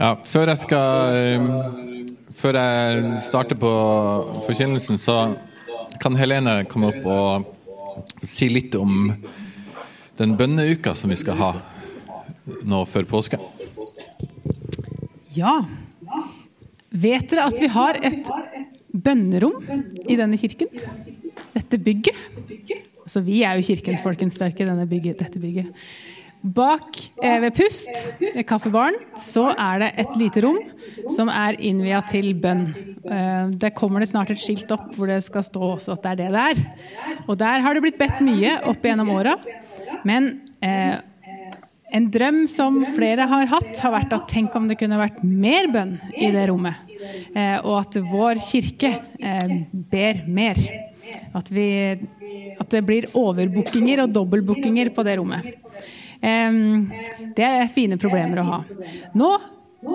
Ja, før jeg skal eh, Før jeg starter på forkynnelsen, så kan Helene komme opp og si litt om den bønneuka som vi skal ha nå før påske. Ja. Vet dere at vi har et bønnerom i denne kirken? Dette bygget. Altså, vi er jo kirken, folkens. Det er ikke dette bygget. Bak eh, ved Pust, ved kaffebaren, så er det et lite rom som er innvia til bønn. Eh, det kommer det snart et skilt opp hvor det skal stå også at det er det det er. Og der har det blitt bedt mye opp gjennom åra. Men eh, en drøm som flere har hatt, har vært at tenk om det kunne vært mer bønn i det rommet. Eh, og at vår kirke eh, ber mer. At, vi, at det blir overbookinger og dobbeltbookinger på det rommet. Det er fine problemer å ha. Nå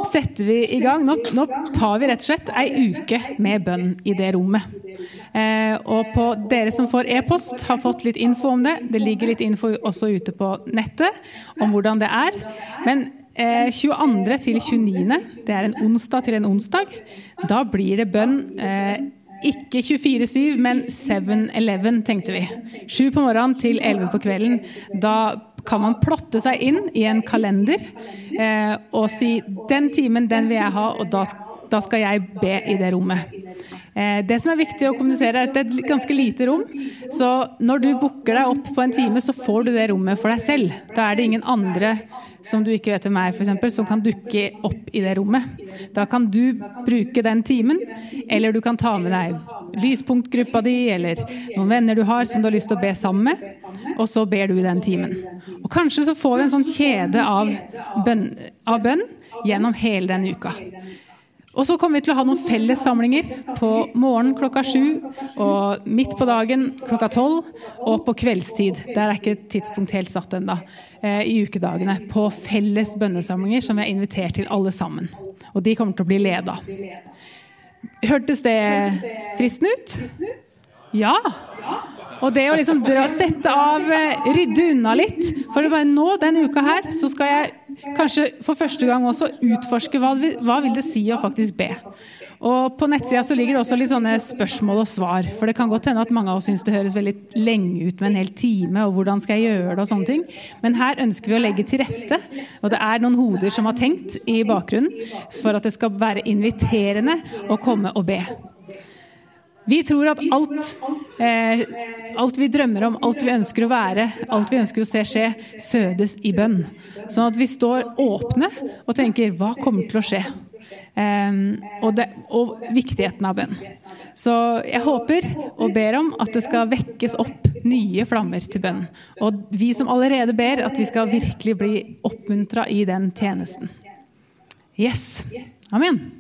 setter vi i gang. Nå, nå, tar vi rett og slett ei uke med bønn i det rommet. Eh, og på dere som får e-post, har fått litt info om det. Det ligger litt info også ute på nettet om hvordan det er. Men eh, 22. til 29., det er en onsdag til en onsdag, da blir det bønn. Eh, ikke 24-7, men 7-11, tenkte vi. Sju på morgenen til 11 på kvelden. Da kan man plotte seg inn i en kalender eh, og si 'den timen, den vil jeg ha', og da, da skal jeg be i det rommet. Eh, det som er viktig å kommunisere, er at det er et ganske lite rom. Så når du booker deg opp på en time, så får du det rommet for deg selv. Da er det ingen andre som du ikke vet hvem er, f.eks., som kan dukke opp i det rommet. Da kan du bruke den timen, eller du kan ta med deg lyspunktgruppa di eller noen venner du har som du har lyst til å be sammen med, og så ber du i den timen. Og kanskje så får vi en sånn kjede av bønn, av bønn gjennom hele denne uka. Og så kommer vi til å ha noen fellessamlinger på morgenen klokka sju og midt på dagen klokka tolv og på kveldstid. Der er ikke et tidspunkt helt satt ennå. Eh, I ukedagene. På felles bønnesamlinger som vi har invitert til alle sammen. Og de kommer til å bli leda. Hørtes det fristende ut? Ja. Og det å liksom dra, sette av, eh, rydde unna litt. For bare nå, denne uka her, så skal jeg kanskje for første gang også utforske hva, hva vil det si å faktisk be. Og På nettsida så ligger det også litt sånne spørsmål og svar. For det kan godt hende at mange av oss syns det høres veldig lenge ut med en hel time. og hvordan skal jeg gjøre det og sånne ting. Men her ønsker vi å legge til rette. Og det er noen hoder som har tenkt i bakgrunnen for at det skal være inviterende å komme og be. Vi tror at alt, eh, alt vi drømmer om, alt vi ønsker å være, alt vi ønsker å se skje, fødes i bønn. Sånn at vi står åpne og tenker hva kommer til å skje? Eh, og, det, og, viktigheten av bønn. Så jeg håper og ber om at det skal vekkes opp nye flammer til bønn. Og vi som allerede ber, at vi skal virkelig bli oppmuntra i den tjenesten. Yes. Amen.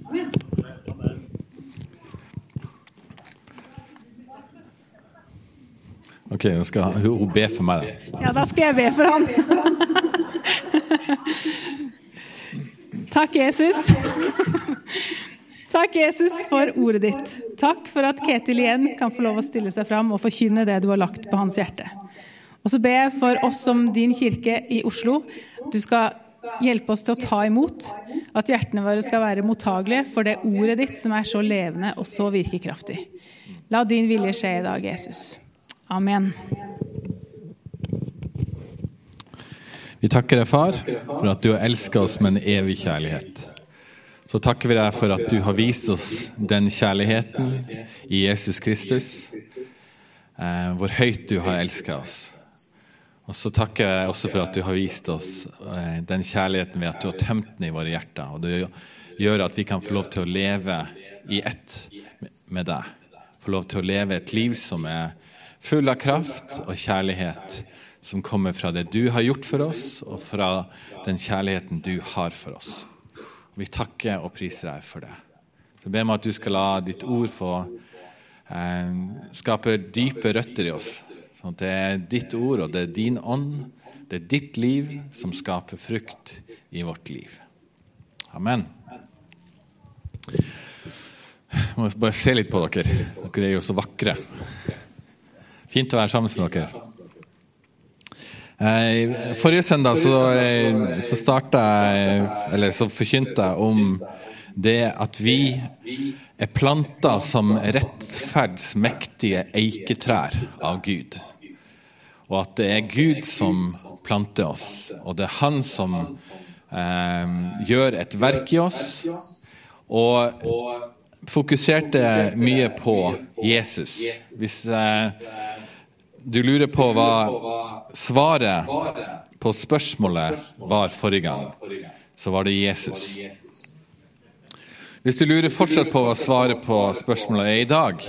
Ok, nå skal hun be for meg. Da. Ja, da skal jeg be for han. Takk, Jesus. Takk, Jesus, for ordet ditt. Takk for at Ketil igjen kan få lov å stille seg fram og forkynne det du har lagt på hans hjerte. Og så ber jeg for oss som din kirke i Oslo. Du skal hjelpe oss til å ta imot. At hjertene våre skal være mottagelige for det ordet ditt som er så levende og så virkekraftig. La din vilje skje i dag, Jesus. Amen. Vi takker deg, far, for at du har elsket oss med en evig kjærlighet. Så takker vi deg for at du har vist oss den kjærligheten i Jesus Kristus, eh, hvor høyt du har elsket oss. Og så takker jeg også for at du har vist oss eh, den kjærligheten ved at du har tømt den i våre hjerter. Og det gjør at vi kan få lov til å leve i ett med deg. Få lov til å leve et liv som er full av kraft og kjærlighet som kommer fra det du har gjort for oss, og fra den kjærligheten du har for oss. Vi takker og priser deg for det. Så ber vi at du skal la ditt ord få eh, skape dype røtter i oss. Sånn at det er ditt ord, og det er din ånd, det er ditt liv som skaper frukt i vårt liv. Amen. Jeg må bare se litt på dere. Dere er jo så vakre. Fint å være sammen med dere. Eh, Forrige søndag så, eh, så starta jeg Eller så forkynte jeg om det at vi er planta som rettferdsmektige eiketrær av Gud. Og at det er Gud som planter oss, og det er Han som eh, gjør et verk i oss. Og fokuserte mye på Jesus. Hvis eh, du lurer på hva svaret på spørsmålet var forrige gang, så var det Jesus. Hvis du lurer fortsatt på hva svaret på spørsmålet er i dag,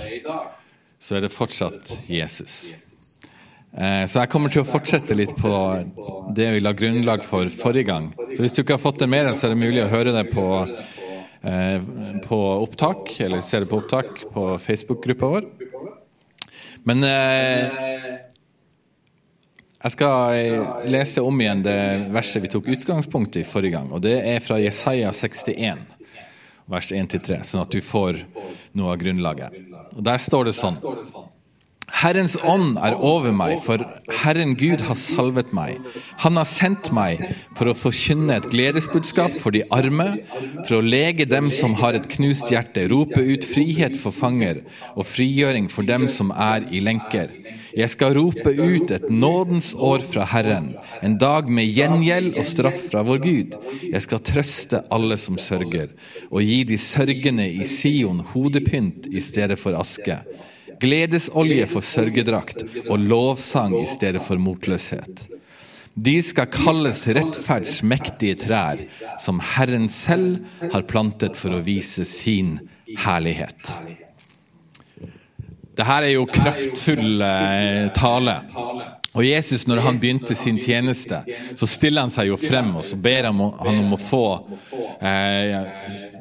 så er det fortsatt Jesus. Eh, så jeg kommer til å fortsette litt på det vi la grunnlag for forrige gang. Så hvis du ikke har fått det med deg, så er det mulig å høre det på, eh, på opptak, eller se det på opptak på Facebook-gruppa vår. Men eh, jeg skal lese om igjen det verset vi tok utgangspunkt i forrige gang. og Det er fra Jesaja 61, vers 1-3, sånn at du får noe av grunnlaget. Og Der står det sånn Herrens ånd er over meg, for Herren Gud har salvet meg. Han har sendt meg for å forkynne et gledesbudskap for de arme, for å lege dem som har et knust hjerte, rope ut frihet for fanger og frigjøring for dem som er i lenker. Jeg skal rope ut et nådens år fra Herren, en dag med gjengjeld og straff fra vår Gud. Jeg skal trøste alle som sørger, og gi de sørgende i Sion hodepynt i stedet for aske gledesolje for sørgedrakt og lovsang i stedet for motløshet. De skal kalles rettferds mektige trær, som Herren selv har plantet for å vise sin herlighet. Dette er jo kraftfull eh, tale. Og Jesus, når han begynte sin tjeneste, så stiller han seg jo frem og så ber han om å få eh,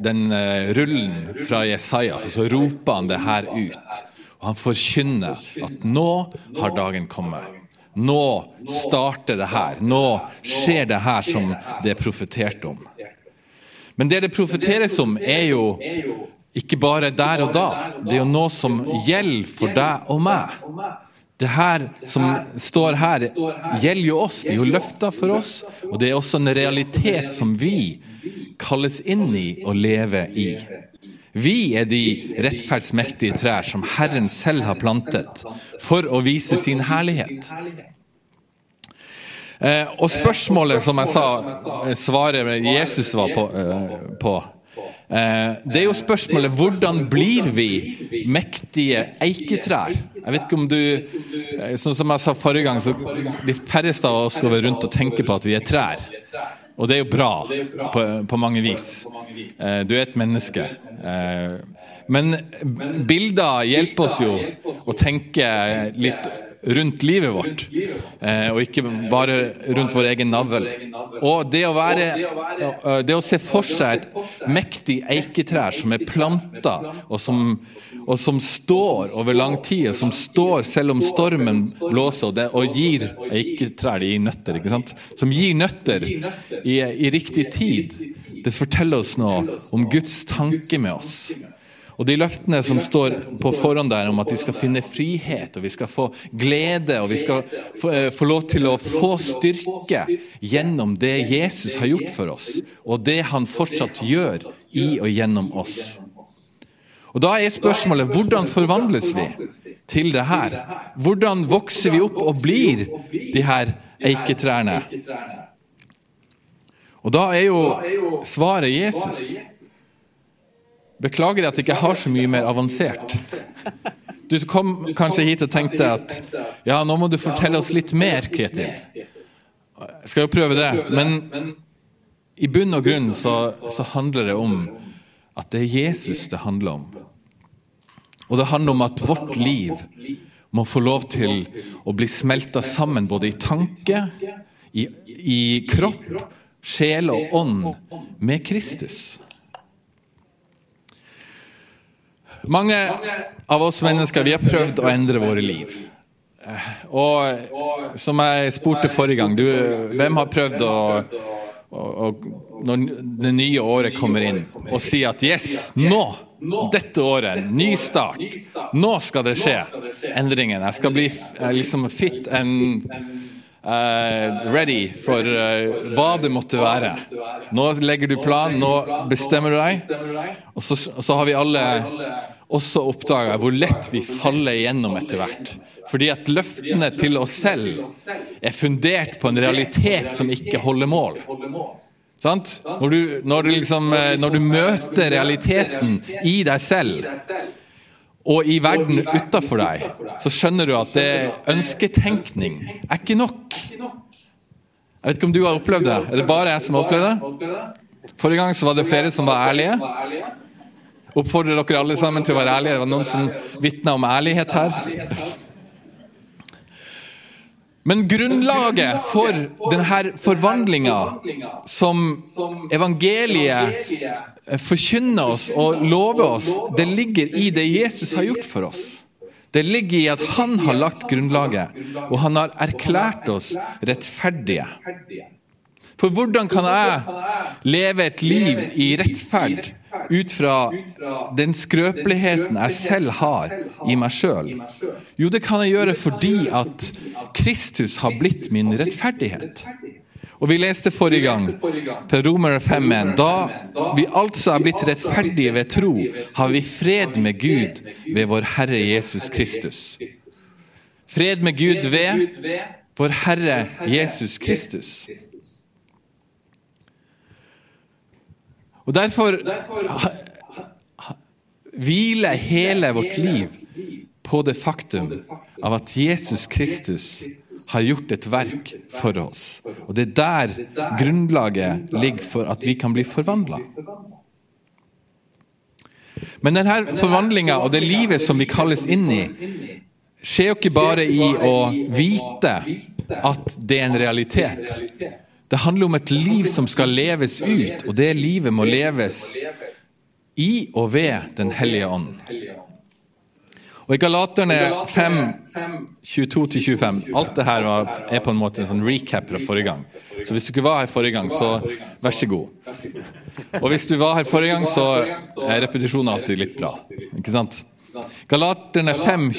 den eh, rullen fra Jesaja. Så, så roper han det her ut. Og han forkynner at nå har dagen kommet. Nå starter det her. Nå skjer det her som det er profetert om. Men det det profeteres om, er jo ikke bare der og da. Det er jo noe som gjelder for deg og meg. Det her som står her, gjelder jo oss. Det er jo løfter for oss. Og det er også en realitet som vi kalles inn i og lever i. Vi er de rettferdsmektige trær som Herren selv har plantet for å vise sin herlighet. Eh, og spørsmålet, som jeg sa, eh, svaret Jesus var på, eh, på Det er jo spørsmålet hvordan blir vi mektige eiketrær? Jeg vet ikke om du eh, Som jeg sa forrige gang, så de færreste av oss går rundt og tenker på at vi er trær. Og det er jo bra på, på mange vis. Eh, du er et menneske. Eh, men bilder hjelper oss jo å tenke litt rundt livet vårt, eh, og ikke bare rundt vår egen navl. Og det å, være, det å se for seg et mektig eiketrær som er planta, og som, og som står over lang tid, og som står selv om stormen blåser, og, det, og gir eiketrær de nøtter, ikke sant? som gir nøtter i, i riktig tid, det forteller oss noe om Guds tanke med oss. Og de løftene som står på forhånd der om at vi skal finne frihet, og vi skal få glede, og vi skal få, uh, få lov til å få styrke gjennom det Jesus har gjort for oss, og det han fortsatt gjør i og gjennom oss. Og Da er spørsmålet hvordan forvandles vi til det her? Hvordan vokser vi opp og blir de her eiketrærne? Og da er jo svaret Jesus. Beklager at jeg ikke har så mye mer avansert. Du kom kanskje hit og tenkte at ja, nå må du fortelle oss litt mer, Ketil. Jeg skal jo prøve det, men i bunn og grunn så, så handler det om at det er Jesus det handler om. Og det handler om at vårt liv må få lov til å bli smelta sammen både i tanke, i, i kropp, sjel og ånd med Kristus. Mange av oss mennesker vi har prøvd å endre våre liv. Og som jeg spurte forrige gang, du, hvem har prøvd å, å, å, Når det nye året kommer inn, og si at yes, nå! Dette året, ny start. Nå skal det skje endringen. Jeg skal bli liksom fit and Uh, ready for uh, hva det måtte være. Nå legger du plan, nå bestemmer du deg. Og så, så har vi alle også oppdaga hvor lett vi faller igjennom etter hvert. Fordi at løftene til oss selv er fundert på en realitet som ikke holder mål. Sant? Når du, når, du liksom, eh, når du møter realiteten i deg selv og i verden utafor deg, så skjønner du at det ønsketenkning er ikke nok. Jeg vet ikke om du har opplevd det. Er det bare jeg som har opplevd det? Forrige gang så var det flere som var ærlige. Oppfordrer dere alle sammen til å være ærlige. Det var noen som vitna om ærlighet her. Men grunnlaget for denne forvandlinga som evangeliet forkynner oss og lover oss, det ligger i det Jesus har gjort for oss. Det ligger i at han har lagt grunnlaget, og han har erklært oss rettferdige. For hvordan kan jeg leve et liv i rettferd ut fra den skrøpeligheten jeg selv har i meg sjøl? Jo, det kan jeg gjøre fordi at Kristus har blitt min rettferdighet. Og Vi leste forrige gang på Romer 5.1. Da vi altså er blitt rettferdige ved tro, har vi fred med Gud ved vår Herre Jesus Kristus. Fred med Gud ved vår Herre Jesus Kristus. Og Derfor hviler hele vårt liv på det faktum av at Jesus Kristus har gjort et verk for oss. Og det er der grunnlaget ligger for at vi kan bli forvandla. Men denne forvandlinga og det livet som vi kalles inn i, skjer jo ikke bare i å vite at det er en realitet. Det handler om et liv som skal leves ut, og det livet må leves i og ved Den hellige ånd. Og I Galaterne 5, 22-25 Alt det her er på en måte en sånn recap fra forrige gang. Så hvis du ikke var her forrige gang, så vær så god. Og hvis du var her forrige gang, så er repetisjonen alltid litt bra. Ikke sant? Galaterne 5,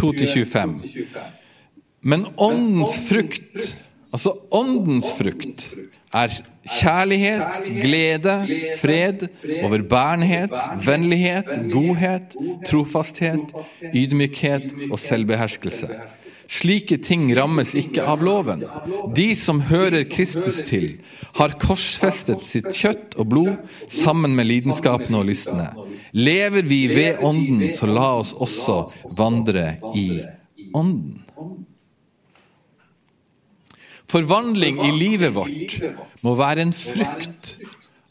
22-25. Men åndens frukt Altså åndens frukt er kjærlighet, glede, fred, overbærenhet, vennlighet, godhet, trofasthet, ydmykhet og selvbeherskelse. Slike ting rammes ikke av loven. De som hører Kristus til, har korsfestet sitt kjøtt og blod sammen med lidenskapene og lystne. Lever vi ved Ånden, så la oss også vandre i Ånden. Forvandling i livet vårt må være en frukt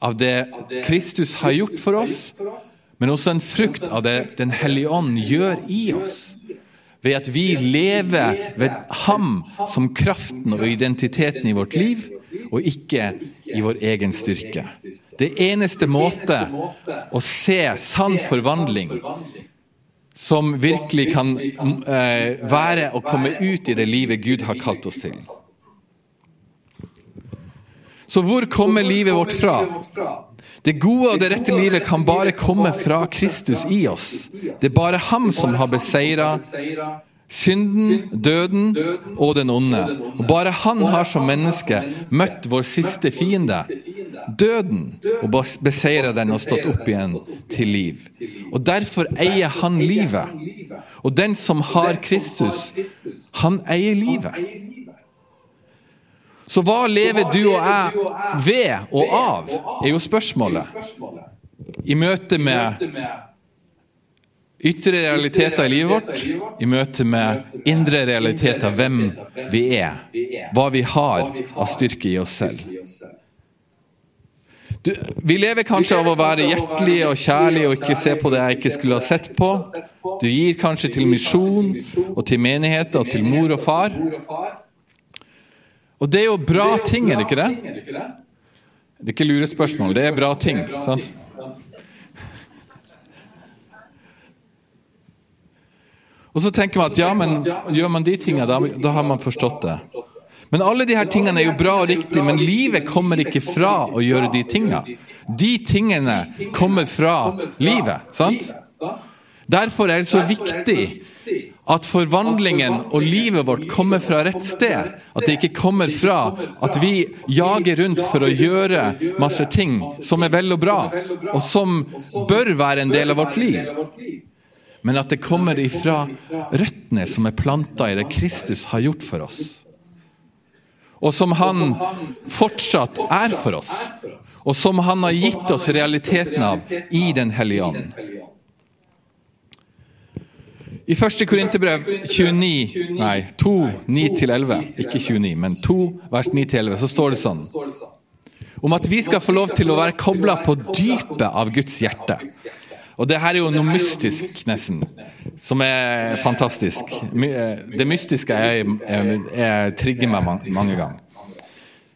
av det Kristus har gjort for oss, men også en frukt av det Den hellige ånd gjør i oss. Ved at vi lever ved Ham som kraften og identiteten i vårt liv, og ikke i vår egen styrke. Det eneste måte å se sann forvandling som virkelig kan uh, være å komme ut i det livet Gud har kalt oss til. Så hvor kommer livet vårt fra? Det gode og det rette livet kan bare komme fra Kristus i oss. Det er bare ham som har beseira synden, døden og den onde. Og bare han har som menneske møtt vår siste fiende, døden, og beseira den og stått opp igjen til liv. Og Derfor eier han livet. Og den som har Kristus, han eier livet. Så hva lever du og jeg ved og av, er jo spørsmålet. I møte med ytre realiteter i livet vårt, i møte med indre realiteter, hvem vi er, hva vi har av styrke i oss selv. Du, vi lever kanskje av å være hjertelige og kjærlige og ikke se på det jeg ikke skulle ha sett på. Du gir kanskje til misjon og til menigheter og til mor og far. Og det er jo bra ting, er det ikke det? Det er ikke lurespørsmål, det er bra ting. sant? Og så tenker man at ja, men gjør man de tingene, da, da har man forstått det. Men alle de her tingene er jo bra og riktig, men livet kommer ikke fra å gjøre de tingene. De tingene kommer fra livet. sant? Derfor er det så viktig at forvandlingen og livet vårt kommer fra rett sted. At det ikke kommer fra at vi jager rundt for å gjøre masse ting som er vel og bra, og som bør være en del av vårt liv. Men at det kommer ifra røttene som er planta i det Kristus har gjort for oss. Og som han fortsatt er for oss. Og som han har gitt oss realiteten av i Den hellige ånd. I 1. Korinterbrev 29, nei, 2, 9-11, ikke 29, men 2, vers 9-11, så står det sånn om at vi skal få lov til å være kobla på dypet av Guds hjerte. Og det her er jo noe mystisk, nesten, som er fantastisk. Det mystiske er, er, er trigger meg mange ganger.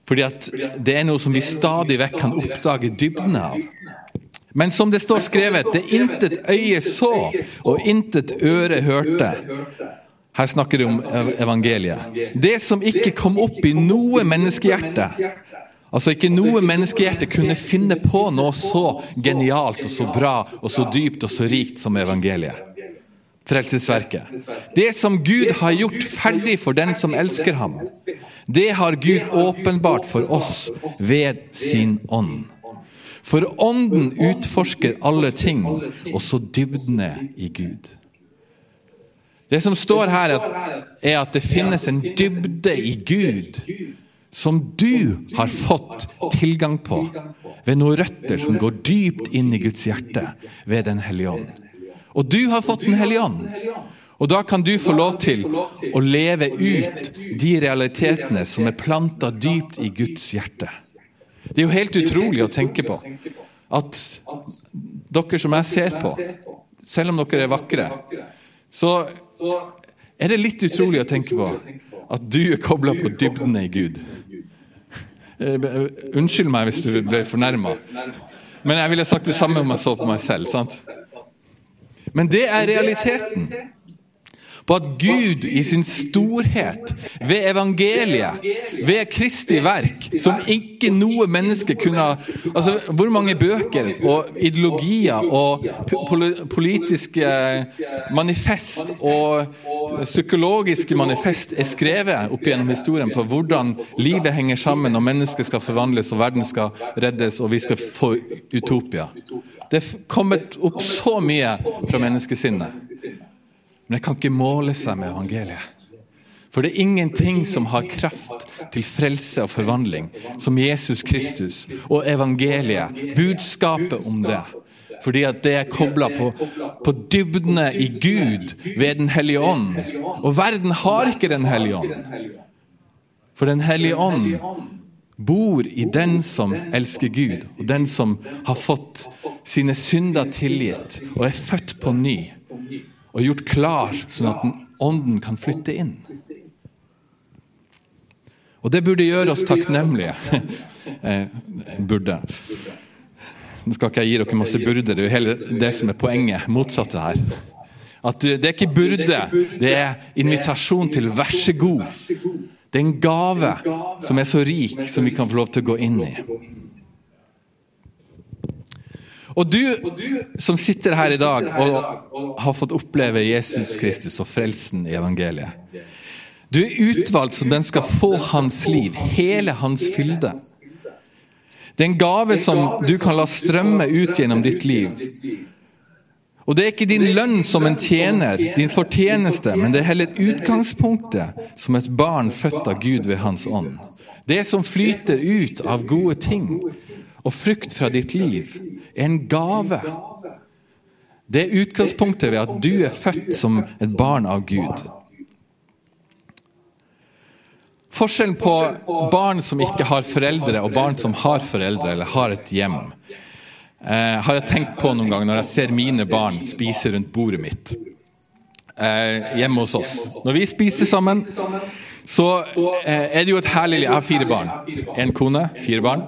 Fordi at det er noe som vi stadig vekk kan oppdage dybden av. Men som det står skrevet, det intet øye så og intet øre hørte. Her snakker det om evangeliet. Det som ikke kom opp i noe menneskehjerte. Altså Ikke noe menneskehjerte kunne finne på noe så genialt og så bra og så dypt og så rikt som evangeliet. Frelsesverket. Det som Gud har gjort ferdig for den som elsker ham, det har Gud åpenbart for oss ved sin ånd. For Ånden utforsker alle ting, også dybdene i Gud. Det som står her, er at det finnes en dybde i Gud som du har fått tilgang på ved noen røtter som går dypt inn i Guds hjerte ved Den hellige ånd. Og du har fått Den hellige ånd. Og da kan du få lov til å leve ut de realitetene som er planta dypt i Guds hjerte. Det er jo helt utrolig å tenke på at dere som jeg ser på, selv om dere er vakre, så er det litt utrolig å tenke på at du er kobla på dybdene i Gud. Eh, unnskyld meg hvis du ble fornærma, men jeg ville sagt det samme om jeg så på meg selv. sant? Men det er realiteten på at Gud i sin storhet, ved evangeliet, ved Kristi verk, som ikke noe menneske kunne altså, Hvor mange bøker og ideologier og politiske manifest og psykologiske manifest er skrevet opp gjennom historien på hvordan livet henger sammen, og mennesket skal forvandles, og verden skal reddes, og vi skal få utopia. Det er kommet opp så mye fra menneskesinnet. Men det kan ikke måle seg med evangeliet. For det er ingenting som har kraft til frelse og forvandling som Jesus Kristus og evangeliet, budskapet om det. Fordi at det er kobla på, på dybdene i Gud ved Den hellige ånd. Og verden har ikke Den hellige ånd. For Den hellige ånd bor i den som elsker Gud, og den som har fått sine synder tilgitt og er født på ny og gjort klar, sånn at ånden kan flytte inn. Og det burde gjøre oss takknemlige. Eh, burde. Nå skal ikke jeg gi dere masse burde, det er jo hele det som er poenget. Motsatte her. At Det er ikke burde, det er invitasjon til vær så god. Det er en gave som er så rik som vi kan få lov til å gå inn i. Og du som sitter her i dag og har fått oppleve Jesus Kristus og frelsen i evangeliet. Du er utvalgt som den skal få hans liv, hele hans fylde. Det er en gave som du kan la strømme ut gjennom ditt liv. Og det er ikke din lønn som en tjener, din fortjeneste, men det er heller utgangspunktet som et barn født av Gud ved Hans ånd. Det som flyter ut av gode ting og frukt fra ditt liv, en gave. Det er utgangspunktet ved at du er født som et barn av Gud. Forskjellen på barn som ikke har foreldre, og barn som har foreldre eller har et hjem, eh, har jeg tenkt på noen ganger når jeg ser mine barn spise rundt bordet mitt eh, hjemme hos oss. Når vi spiser sammen, så eh, er det jo et herlig Jeg har fire barn. En kone, fire barn.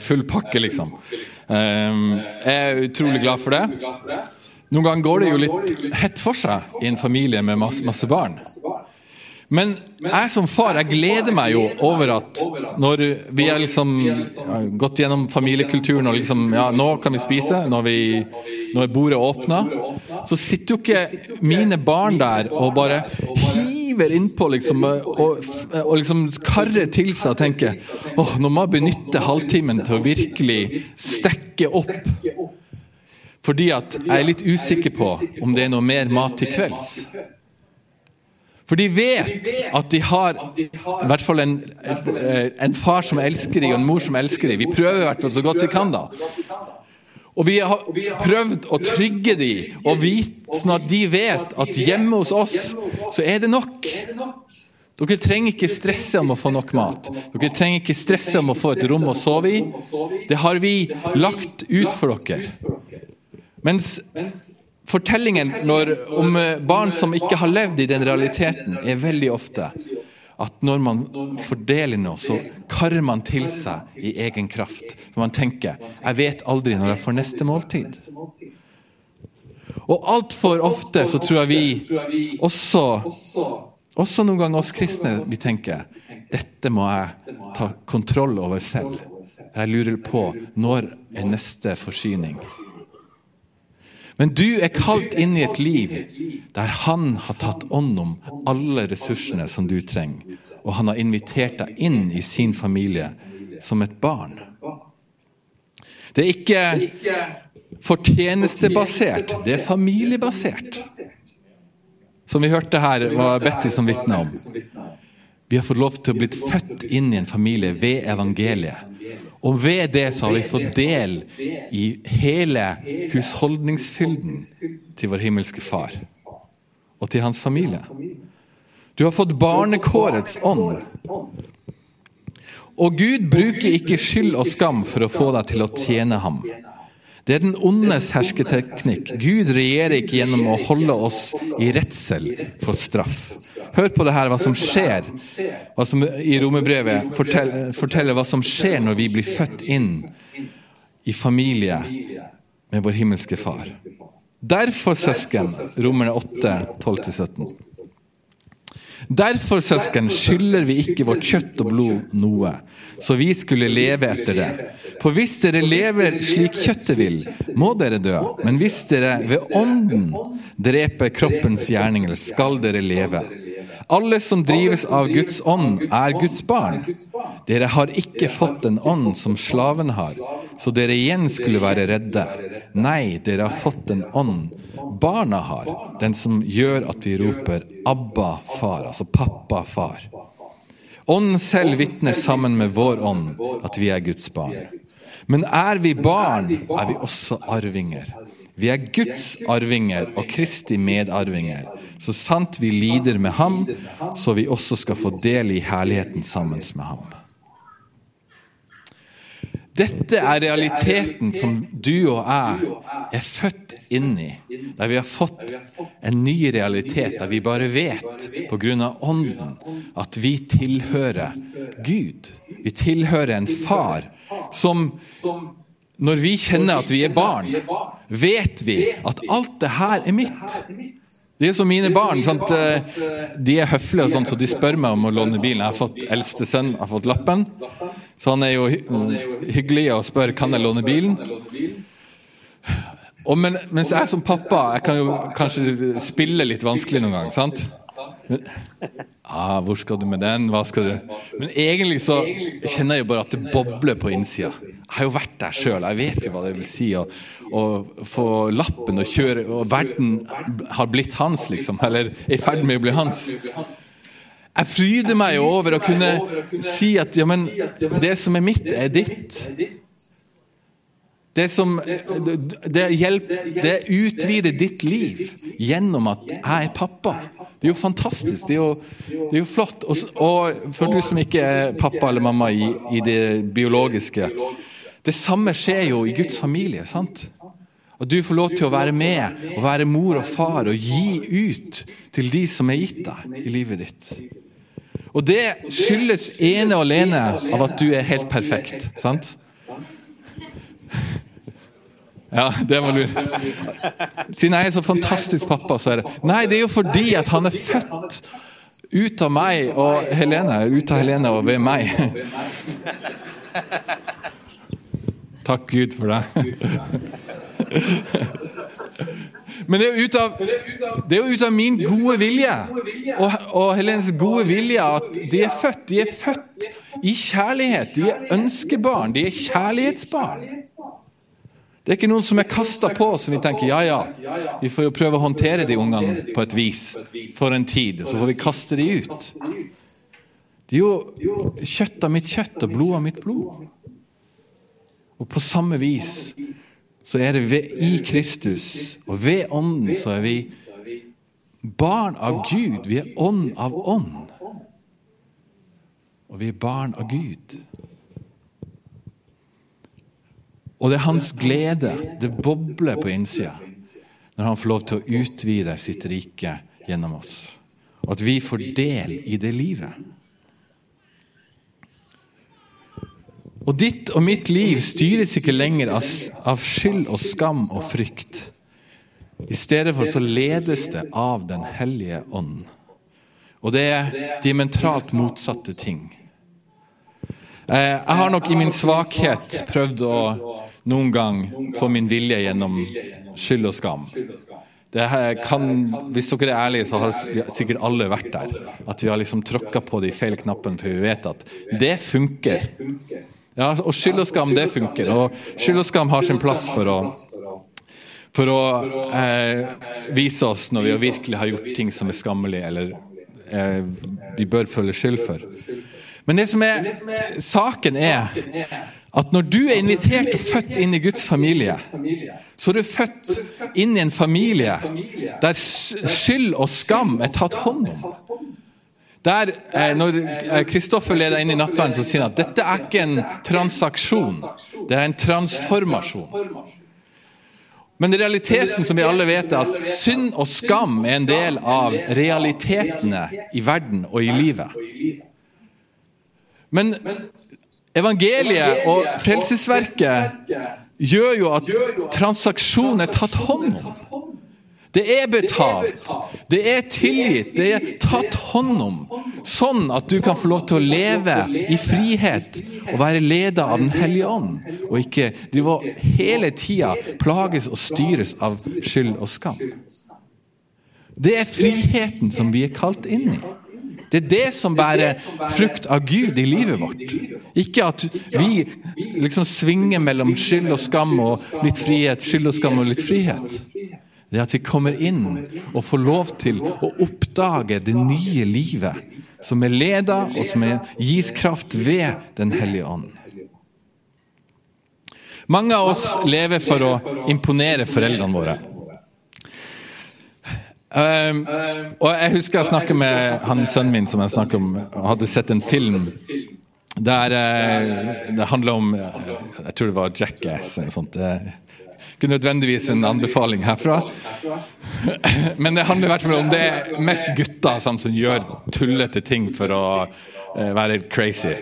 Full pakke, liksom. Ehm, jeg er utrolig glad for det. Noen ganger går det jo litt hett for seg i en familie med masse, masse barn. Men jeg som far jeg gleder meg jo over at når vi har liksom gått gjennom familiekulturen og liksom Ja, nå kan vi spise. Når, vi, når bordet åpner, så sitter jo ikke mine barn der og bare hiver innpå liksom, og, og liksom karrer til seg og tenker åh, nå må jeg benytte halvtimen til å virkelig stekke opp. Fordi at jeg er litt usikker på om det er noe mer mat til kvelds. For de vet at de har i hvert fall en, en far som elsker dem, og en mor som elsker dem. Vi prøver i hvert fall så godt vi kan, da. Og vi har prøvd å trygge dem, og vite, sånn at de vet at hjemme hos oss så er det nok. Dere trenger ikke stresse om å få nok mat. Dere trenger ikke stresse om å få et rom å sove i. Det har vi lagt ut for dere. Mens Fortellingen når, om barn som ikke har levd i den realiteten, er veldig ofte at når man fordeler noe, så karrer man til seg i egen kraft. For man tenker 'jeg vet aldri når jeg får neste måltid'. Og altfor ofte så tror jeg vi også, også noen ganger oss kristne, vi tenker 'dette må jeg ta kontroll over selv'. Jeg lurer på når er neste forsyning. Men du er kalt inn i et liv der han har tatt ånd om alle ressursene som du trenger. Og han har invitert deg inn i sin familie som et barn. Det er ikke fortjenestebasert, det er familiebasert. Som vi hørte her, var Betty som vitna om. Vi har fått lov til å bli født inn i en familie ved evangeliet. Og ved det så har vi fått del i hele husholdningsfylden til vår himmelske Far og til hans familie. Du har fått barnekårets ånd. Og Gud bruker ikke skyld og skam for å få deg til å tjene ham. Det er den ondes hersketeknikk. Gud regjerer ikke gjennom å holde oss i redsel for straff. Hør på det her, hva som skjer hva som, i romerbrevet. Forteller, forteller hva som skjer når vi blir født inn i familie med vår himmelske Far. Derfor, søsken, Romerne 8, 12-17. Derfor, søsken, skylder vi ikke vårt kjøtt og blod noe, så vi skulle leve etter det. For hvis dere lever slik kjøttet vil, må dere dø. Men hvis dere ved ånden dreper kroppens gjerninger, skal dere leve. Alle som drives av Guds ånd, er Guds barn. Dere har ikke fått en ånd som slaven har, så dere igjen skulle være redde. Nei, dere har fått en ånd barna har, den som gjør at vi roper 'Abba, far', altså pappa, far. Ånden selv vitner sammen med vår ånd at vi er Guds barn. Men er vi barn, er vi også arvinger. Vi er Guds arvinger og Kristi medarvinger. Så sant vi lider med ham, så vi også skal få del i herligheten sammen med ham. Dette er realiteten som du og jeg er født inn i. Der vi har fått en ny realitet, der vi bare vet pga. Ånden at vi tilhører Gud. Vi tilhører en far som Når vi kjenner at vi er barn, vet vi at alt det her er mitt. Det er som mine barn. Sant? De er høflige, og sånt, så de spør meg om å låne bilen. Jeg har fått Eldste sønn har fått lappen, så han er jo hyggelig og spør kan jeg låne bilen. Og men, mens jeg som pappa jeg kan jo kanskje spille litt vanskelig noen gang. sant? Ah, hvor skal du med den? Hva skal du Men egentlig så kjenner jeg jo bare at det bobler på innsida. Jeg har jo vært der sjøl. Jeg vet jo hva det vil si å, å, få lappen og kjøre Og verden har blitt hans, liksom. Eller er i ferd med å bli hans. Jeg fryder meg over å kunne si at ja, men det som er mitt, er ditt. Det, som, det, hjelp, det utvider ditt liv gjennom at jeg er pappa. Det er jo fantastisk. Det er jo, det er jo flott. Og, og, for du som ikke er pappa eller mamma i, i, det biologiske Det samme skjer jo i Guds familie. sant? At du får lov til å være med og være mor og far og gi ut til de som er gitt deg i livet ditt. Og det skyldes ene og alene av at du er helt perfekt. sant? Ja, det var lurt. Siden jeg er så fantastisk pappa, så er det Nei, det er jo fordi at han er født ut av meg og Helene, ut av Helene og ved meg. Takk Gud for det. Men det er jo ut av, det jo ut av min gode vilje og, og Helenes gode vilje at de er født. De er født i kjærlighet. De er ønskebarn. De er kjærlighetsbarn. Det er ikke noen som er kasta på som vi tenker ja, ja, vi får jo prøve å håndtere de ungene på et vis for en tid, og så får vi kaste de ut. De er jo kjøtt av mitt kjøtt og blod av mitt blod. Og på samme vis så er det ved, i Kristus og ved Ånden så er vi barn av Gud. Vi er ånd av ånd. Og vi er barn av Gud. Og det er hans glede. Det bobler på innsida når han får lov til å utvide sitt rike gjennom oss. Og at vi får del i det livet. Og ditt og mitt liv styres ikke lenger av, av skyld og skam og frykt. I stedet for så ledes det av Den hellige ånd. Og det er diametralt motsatte ting. Eh, jeg har nok i min svakhet prøvd å noen gang få min vilje gjennom skyld og skam. Kan, hvis dere er ærlige, så har sikkert alle vært der. At vi har liksom tråkka på de feil knappene, for vi vet at det funker. Ja, og skyld og skam, det funker. Og skyld og skam har sin plass for å, for å eh, vise oss når vi virkelig har gjort ting som er skammelige, eller eh, vi bør føle skyld for. Men det som er saken, er at når du er invitert og født inn i Guds familie, så er du født inn i en familie der skyld og skam er tatt hånd om. Der, eh, når Kristoffer leder inn i nattverden, så sier han at dette er ikke en transaksjon, det er en transformasjon. Men realiteten som vi alle vet er at synd og skam er en del av realitetene i verden og i livet. Men evangeliet og frelsesverket gjør jo at transaksjonen er tatt hånd om. Det er betalt, det er tilgitt, det er tatt hånd om. Sånn at du kan få lov til å leve i frihet og være leda av Den hellige ånd. Og ikke drive og hele tida plages og styres av skyld og skam. Det er friheten som vi er kalt inn i. Det er det som bærer frukt av Gud i livet vårt. Ikke at vi liksom svinger mellom skyld og skam og litt frihet, skyld og skam og litt frihet. Det er at vi kommer inn og får lov til å oppdage det nye livet som er leda og som er, gis kraft ved Den hellige ånd. Mange av oss lever for å imponere foreldrene våre. Um, og Jeg husker jeg snakket med han sønnen min som jeg om, hadde sett en film der uh, det handla om uh, Jeg tror det var Jackass eller noe sånt. Ikke nødvendigvis en anbefaling herfra. Men det handler i hvert fall om det er mest gutter som gjør tullete ting for å være crazy.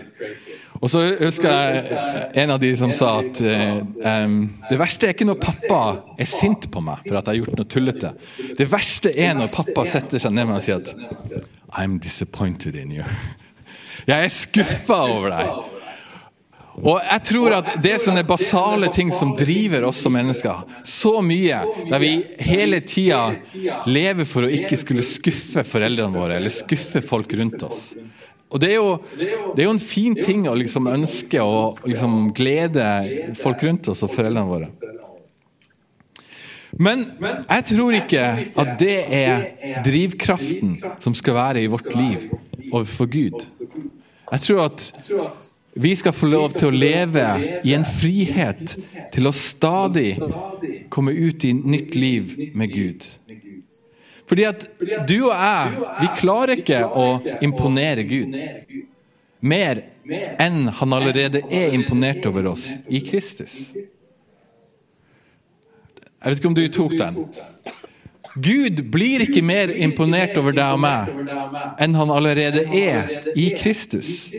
Og så husker jeg en av de som sa at um, det verste er ikke når pappa er sint på meg for at jeg har gjort noe tullete. Det verste er når pappa setter seg ned med meg og sier at I'm disappointed in you. Jeg er skuffa over deg. Og jeg tror at det er sånne basale ting som driver oss som mennesker så mye, der vi hele tida lever for å ikke skulle skuffe foreldrene våre eller skuffe folk rundt oss. Og det er, jo, det er jo en fin ting å liksom ønske å liksom glede folk rundt oss og foreldrene våre. Men jeg tror ikke at det er drivkraften som skal være i vårt liv overfor Gud. Jeg tror at vi skal få lov til å leve i en frihet til å stadig komme ut i nytt liv med Gud. Fordi at du og jeg, vi klarer ikke å imponere Gud mer enn han allerede er imponert over oss i Kristus. Jeg vet ikke om du tok den. Gud blir ikke mer imponert over deg og meg enn han allerede er i Kristus.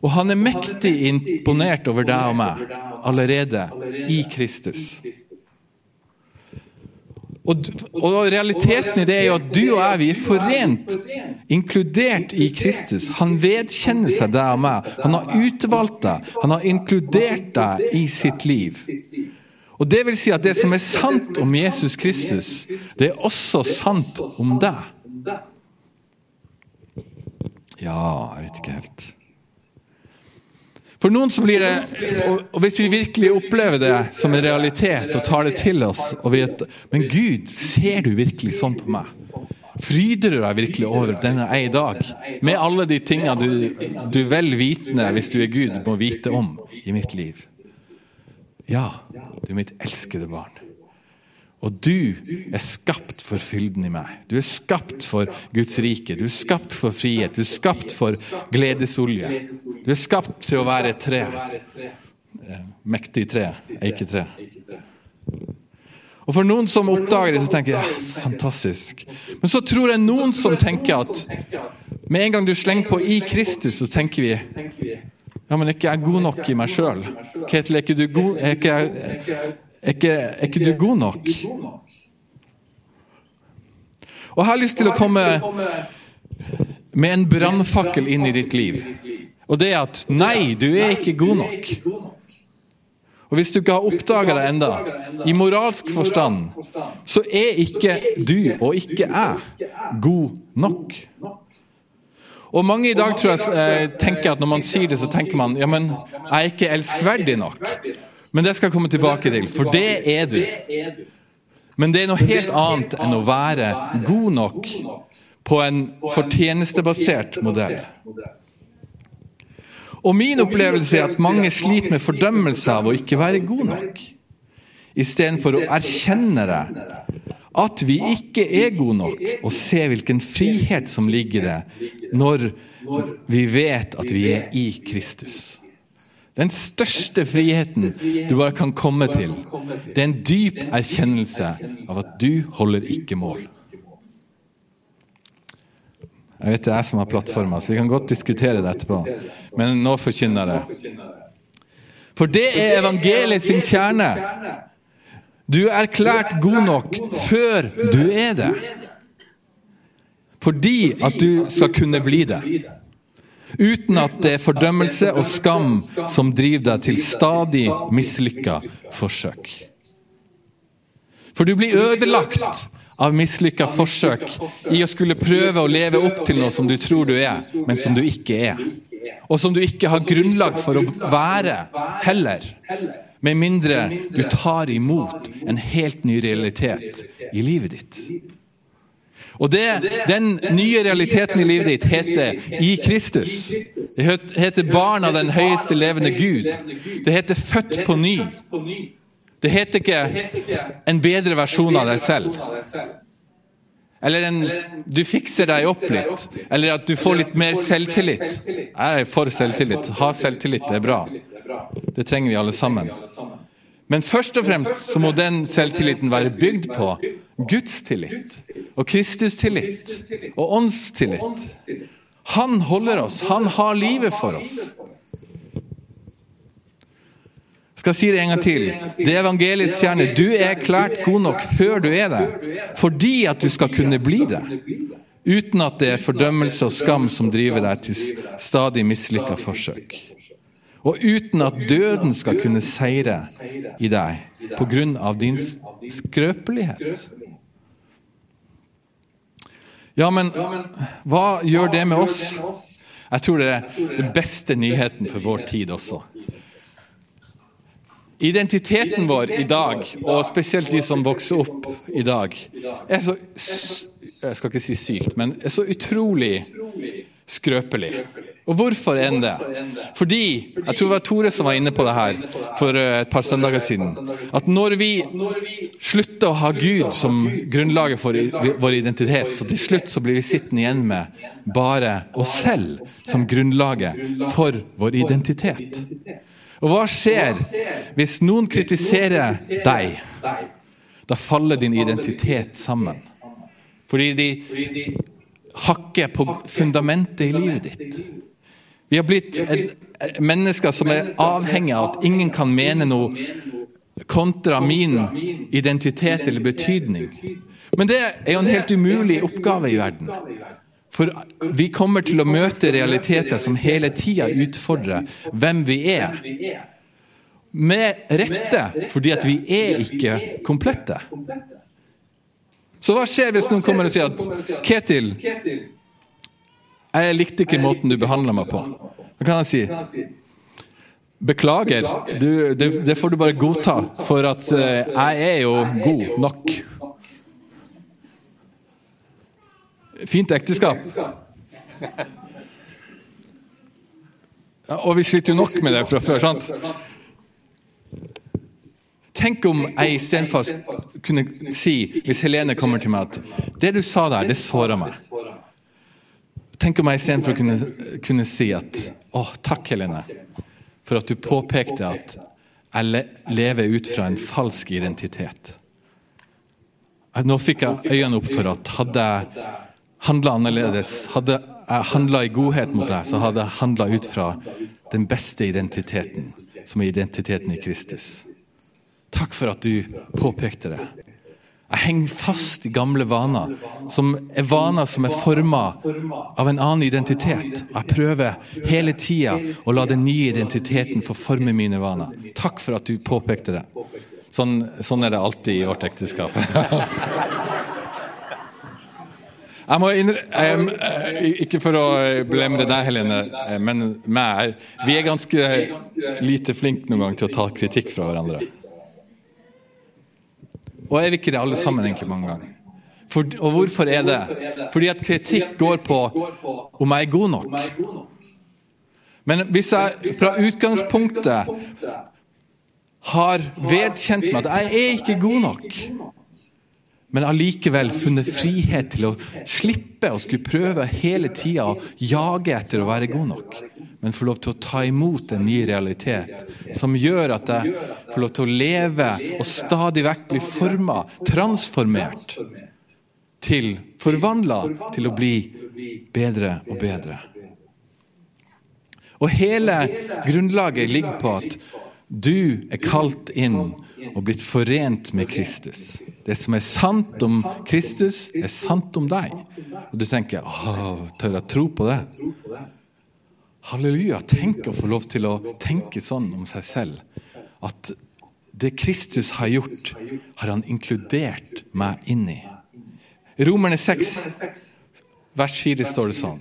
Og han er mektig imponert over deg og meg allerede i Kristus. Og, og, realiteten i det er jo at du og jeg vi er forent, inkludert i Kristus. Han vedkjenner seg deg og meg. Han har utvalgt deg. Han har inkludert deg i sitt liv. Og Det vil si at det som er sant om Jesus Kristus, det er også sant om deg. Ja, jeg vet ikke helt. For noen så blir det og, Hvis vi virkelig opplever det som en realitet og tar det til oss og vet, Men Gud, ser du virkelig sånn på meg? Fryder du deg virkelig over denne jeg i dag? Med alle de tingene du, du vel vitende, hvis du er Gud, må vite om i mitt liv. Ja, du er mitt elskede barn. Og du er skapt for fylden i meg. Du er skapt for Guds rike. Du er skapt for frihet. Du er skapt for gledesolje. Du er skapt til å være et tre. Eh, mektig tre, eiketre. Og For noen som oppdager det, så tenker jeg ja, fantastisk. Men så tror jeg noen som tenker at med en gang du slenger på 'i Kristus', så tenker vi ja, men er ikke jeg god nok i meg sjøl? Ketil, er ikke du god er ikke jeg, er ikke, er ikke du god nok? Og jeg har lyst til å komme med en brannfakkel inn i ditt liv. Og det er at nei, du er ikke god nok. Og Hvis du ikke har oppdaga det enda, i moralsk forstand, så er ikke du og ikke jeg god nok. Og Mange i dag tror jeg eh, tenker at når man sier det, så tenker man ja, men jeg er ikke elskverdig nok. Men det skal jeg komme tilbake til, for det er du. Men det er noe helt annet enn å være god nok på en fortjenestebasert modell. Og min opplevelse er at mange sliter med fordømmelse av å ikke være god nok. Istedenfor å erkjenne det, at vi ikke er gode nok, og se hvilken frihet som ligger i det når vi vet at vi er i Kristus. Den største friheten du bare kan komme til, det er en dyp erkjennelse av at du holder ikke mål. Jeg vet det er jeg som har plattforma, så vi kan godt diskutere det etterpå. Men nå forkynner jeg det. For det er evangeliet sin kjerne. Du er erklært god nok før du er det. Fordi at du skal kunne bli det uten at det er fordømmelse og skam som driver deg til stadig mislykka forsøk. For du blir ødelagt av mislykka forsøk i å skulle prøve å leve opp til noe som du tror du er, men som du ikke er. Og som du ikke har grunnlag for å være heller. Med mindre du tar imot en helt ny realitet i livet ditt. Og det, Den nye realiteten i livet ditt heter i Kristus. Det heter barn av den høyeste levende Gud. Det heter født på ny. Det heter ikke en bedre versjon av deg selv. Eller en, du fikser deg opp litt. Eller at du får litt mer selvtillit. Jeg er for selvtillit. Ha selvtillit, det er bra. Det trenger vi alle sammen. Men først og fremst så må den selvtilliten være bygd på Guds tillit og Kristus tillit og åndstillit. Han holder oss, han har livet for oss. Jeg skal si det en gang til. Det er evangeliets kjerne. Du er erklært god nok før du er det, fordi at du skal kunne bli det. Uten at det er fordømmelse og skam som driver deg til stadig mislykka forsøk. Og uten at døden skal kunne seire i deg pga. din skrøpelighet. Ja, men hva gjør det med oss? Jeg tror det er den beste nyheten for vår tid også. Identiteten vår i dag, og spesielt de som vokser opp i dag, er så Jeg skal ikke si sykt, men er så utrolig skrøpelig. Og hvorfor enn det? Fordi Jeg tror det var Tore som var inne på det her for eh, et par søndager siden. At når vi slutter å ha Gud som grunnlaget for vår identitet, så til slutt så blir vi sittende igjen med bare oss selv som grunnlaget for vår identitet. Og hva skjer hvis noen kritiserer deg? Da faller din identitet sammen. Fordi de hakker på fundamentet i livet ditt. Vi har blitt mennesker som er avhengig av at ingen kan mene noe kontra min identitet eller betydning. Men det er jo en helt umulig oppgave i verden. For vi kommer til å møte realiteter som hele tida utfordrer hvem vi er. Med rette, fordi at vi er ikke komplette. Så hva skjer hvis noen kommer og sier at Ketil, jeg likte ikke måten du behandla meg på. Hva kan jeg si? Beklager, du, det, det, får du bare godta, for at uh, jeg er jo god nok. Fint ekteskap. Ja, og vi sliter jo nok med det fra før, sant? Tenk om jeg istedenfor kunne si, hvis Helene kommer til meg, at det du sa der, det såra meg. Tenk om jeg istedenfor kunne, kunne si at å, takk, Helene, for at du påpekte at jeg lever ut fra en falsk identitet. Nå fikk jeg øynene opp for at hadde jeg handla annerledes, hadde jeg handla i godhet mot deg, så hadde jeg handla ut fra den beste identiteten, som er identiteten i Kristus. Takk for at du påpekte det. Jeg henger fast i gamle vaner, som er vaner som er forma av en annen identitet. Jeg prøver hele tida å la den nye identiteten få forme mine vaner. Takk for at du påpekte det. Sånn, sånn er det alltid i vårt ekteskap. Jeg må innrømme, Ikke for å blemre deg, Helene, men meg. Vi er ganske lite flinke noen gang til å ta kritikk fra hverandre. Og er vi ikke det alle sammen egentlig mange ganger? For, og hvorfor er det? Fordi at kritikk går på om jeg er god nok. Men hvis jeg fra utgangspunktet har vedkjent meg at jeg er ikke god nok, men allikevel funnet frihet til å slippe å skulle prøve hele tida å jage etter å være god nok, men få lov til å ta imot en ny realitet som gjør at jeg får lov til å leve og stadig vekk bli forma, transformert, til forvandla til å bli bedre og bedre. Og hele grunnlaget ligger på at du er kalt inn og blitt forent med Kristus. Det som er sant om Kristus, er sant om deg. Og du tenker Åh, tør jeg tro på det? Halleluja. Tenk å få lov til å tenke sånn om seg selv. At det Kristus har gjort, har han inkludert meg inn i. Romerne 6 Vers 4 står det sånn.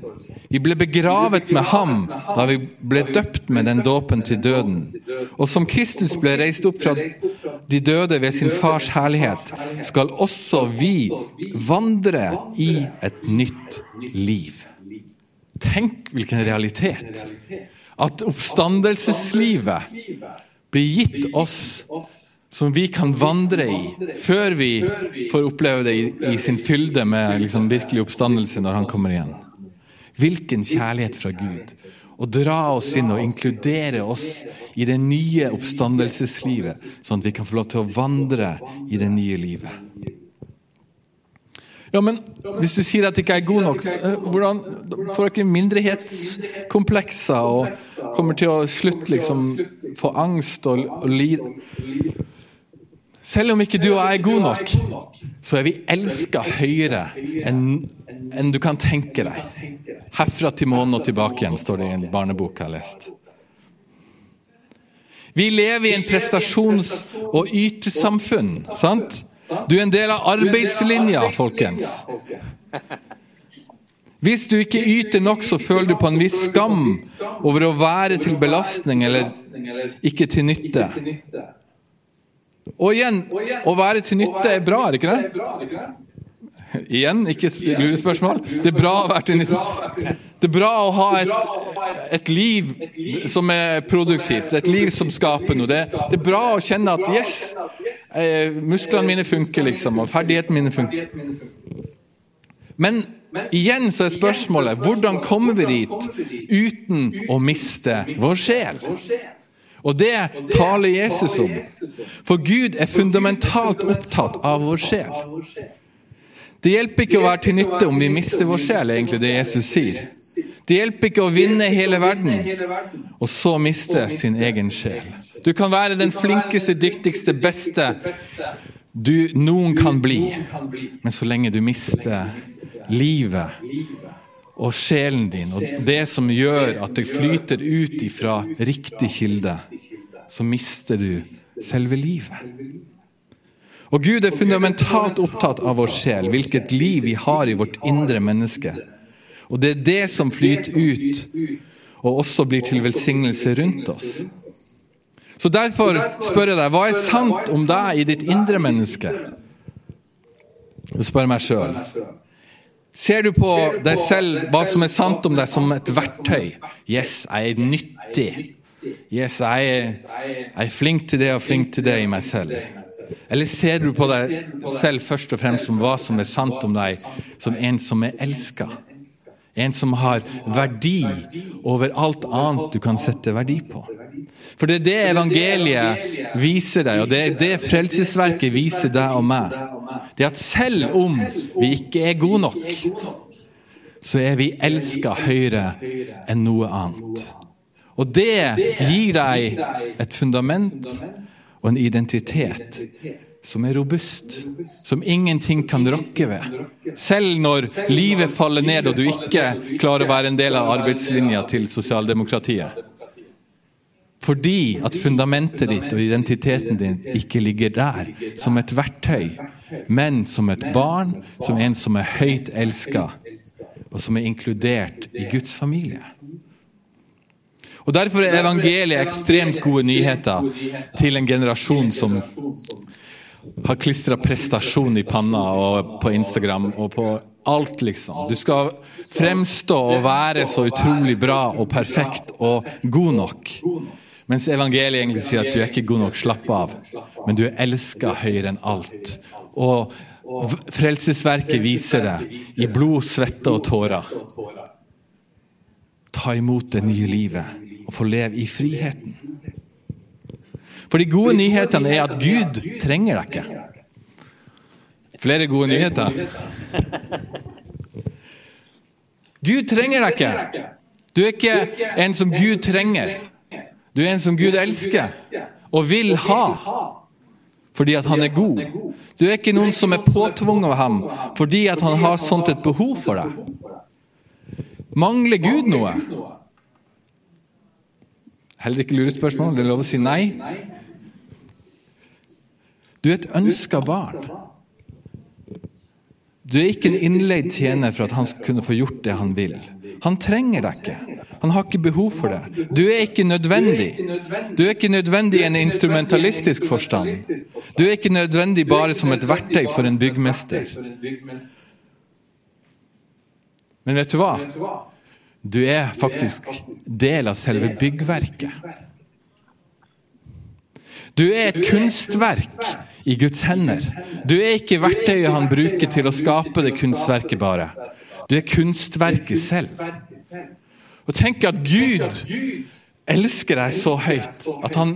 Vi ble begravet med ham da vi ble døpt med den dåpen til døden. Og som Kristus ble reist opp fra de døde ved sin fars herlighet, skal også vi vandre i et nytt liv. Tenk hvilken realitet! At oppstandelseslivet blir gitt oss som vi kan vandre i før vi får oppleve det i, i sin fylde med liksom virkelig oppstandelse når han kommer igjen. Hvilken kjærlighet fra Gud! Å dra oss inn og inkludere oss i det nye oppstandelseslivet, sånn at vi kan få lov til å vandre i det nye livet. Ja, men hvis du sier at jeg ikke er god nok, eh, hvordan får ikke mindrehetskomplekser og kommer til å slutte liksom få angst og, og lide? Selv om ikke du og jeg er gode nok, så er vi elska høyere enn du kan tenke deg. Herfra til månen og tilbake igjen, står det i en barnebok jeg har lest. Vi lever i en prestasjons- og ytesamfunn, sant? Du er en del av arbeidslinja, folkens. Hvis du ikke yter nok, så føler du på en viss skam over å være til belastning eller ikke til nytte. Og igjen, å være til nytte er bra, er det ikke det? Igjen, ikke lurespørsmål. Det er bra å være til nytte. Det er bra å ha et, et, liv som er produktivt, et liv som skaper noe. Det, det er bra å kjenne at yes, eh, musklene mine funker, liksom, og ferdighetene mine funker. Men igjen så er spørsmålet hvordan kommer vi dit uten å miste vår sjel? Og det taler Jesus om. For Gud er fundamentalt opptatt av vår sjel. Det hjelper ikke å være til nytte om vi mister vår sjel, egentlig det Jesus sier. Det hjelper ikke å vinne hele verden og så miste sin egen sjel. Du kan være den flinkeste, dyktigste, beste du noen kan bli, men så lenge du mister livet og sjelen din og det som gjør at det flyter ut ifra riktig kilde, så mister du selve livet. Og Gud er fundamentalt opptatt av vår sjel, hvilket liv vi har i vårt indre menneske. Og det er det som flyter ut, og også blir til velsignelse rundt oss. Så derfor spør jeg deg, hva er sant om deg i ditt indre menneske? Jeg spør meg sjøl. Ser du på deg selv hva som er sant om deg, som et verktøy? Yes, jeg er nyttig. Yes, jeg er, jeg er flink til det og flink til det i meg selv. Eller ser du på deg selv først og fremst som hva som er sant om deg, som en som er elska? En som har verdi over alt annet du kan sette verdi på. For det er det evangeliet viser deg, og det er det frelsesverket viser deg og meg. Det er at selv om vi ikke er gode nok, så er vi elska høyere enn noe annet. Og det gir deg et fundament og en identitet som er robust, som ingenting kan rokke ved. Selv når livet faller ned og du ikke klarer å være en del av arbeidslinja til sosialdemokratiet. Fordi at fundamentet ditt og identiteten din ikke ligger der som et verktøy, men som et barn, som en som er høyt elska, og som er inkludert i Guds familie. Og Derfor er evangeliet ekstremt gode nyheter til en generasjon som har klistra prestasjon i panna og på Instagram og på alt, liksom. Du skal fremstå og være så utrolig bra og perfekt og god nok. Mens evangeliet egentlig sier at du er ikke god nok, slapp av. Men du er elska høyere enn alt. Og frelsesverket viser det i blod, svette og tårer. Ta imot det nye livet og få leve i friheten. For de gode nyhetene er at Gud trenger deg ikke. Flere gode nyheter. Gud trenger deg ikke. Du er ikke en som Gud trenger. Du er en som Gud elsker og vil ha fordi at han er god. Du er ikke noen som er påtvunget av ham fordi at han har sånt et behov for deg. Mangler Gud noe? Heller ikke lurespørsmål. Det er lov å si nei. Du er et ønska barn. Du er ikke en innleid tjener for at han skal kunne få gjort det han vil. Han trenger deg ikke. Han har ikke behov for det. Du er ikke nødvendig. Du er ikke nødvendig i en instrumentalistisk forstand. Du er ikke nødvendig bare som et verktøy for en byggmester. Men vet du hva? Du er faktisk del av selve byggverket. Du er et kunstverk i Guds hender. Du er ikke verktøyet han bruker til å skape det kunstverket bare. Du er kunstverket selv. Og tenk at Gud elsker deg så høyt at han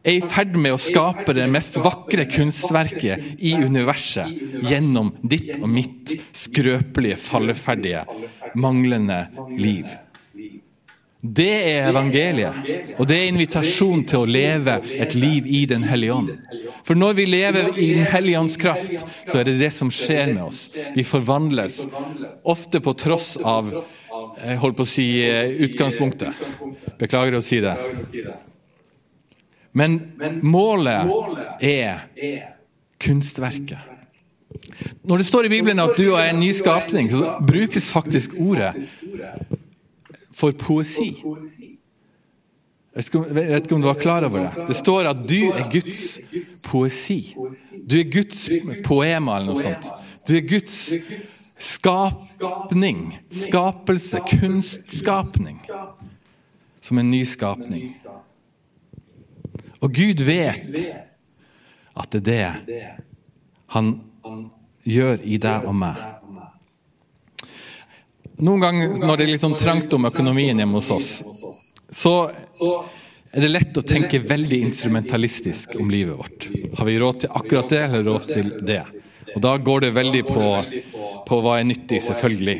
er i ferd med å skape det mest vakre kunstverket i universet gjennom ditt og mitt skrøpelige, falleferdige, manglende liv. Det er evangeliet, og det er invitasjon til å leve et liv i Den hellige ånd. For når vi lever i Den hellige ånds kraft, så er det det som skjer med oss. Vi forvandles, ofte på tross av jeg holdt på å si utgangspunktet. Beklager å si det. Men målet er kunstverket. Når det står i Bibelen at du er en ny skapning, så brukes faktisk ordet for poesi. Jeg vet ikke om du var klar over det. Det står at du er Guds poesi. Du er Guds poema eller noe sånt. Du er Guds skapning. Skapelse. Kunstskapning. Som en ny skapning. Og Gud vet at det er det han gjør i deg og meg. Noen ganger når det er litt sånn trangt om økonomien hjemme hos oss, så er det lett å tenke veldig instrumentalistisk om livet vårt. Har vi råd til akkurat det, eller råd til det? Og da går det veldig på, på hva er nyttig, selvfølgelig.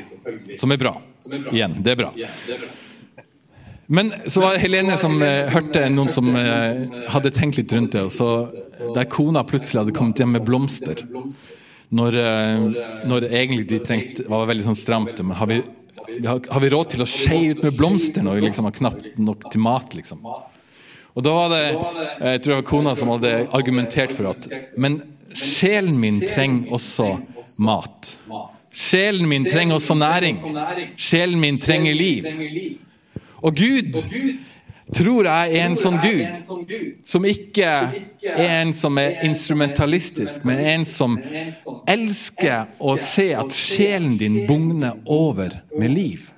Som er bra. Igjen, det er bra. Men så var det Helene som eh, hørte noen som eh, hadde tenkt litt rundt det. og så Der kona plutselig hadde kommet hjem med blomster. Når, eh, når egentlig de trengte, var veldig sånn stramt. Men har vi, har, har vi råd til å skeie ut med blomster når vi liksom har knapt nok til mat? liksom? Og da var det jeg tror det var kona som hadde argumentert for at Men sjelen min trenger også mat. Sjelen min trenger også næring. Sjelen min trenger liv. Og Gud tror jeg er en sånn Gud som ikke er en som er instrumentalistisk, men en som elsker å se at sjelen din bugner over med liv.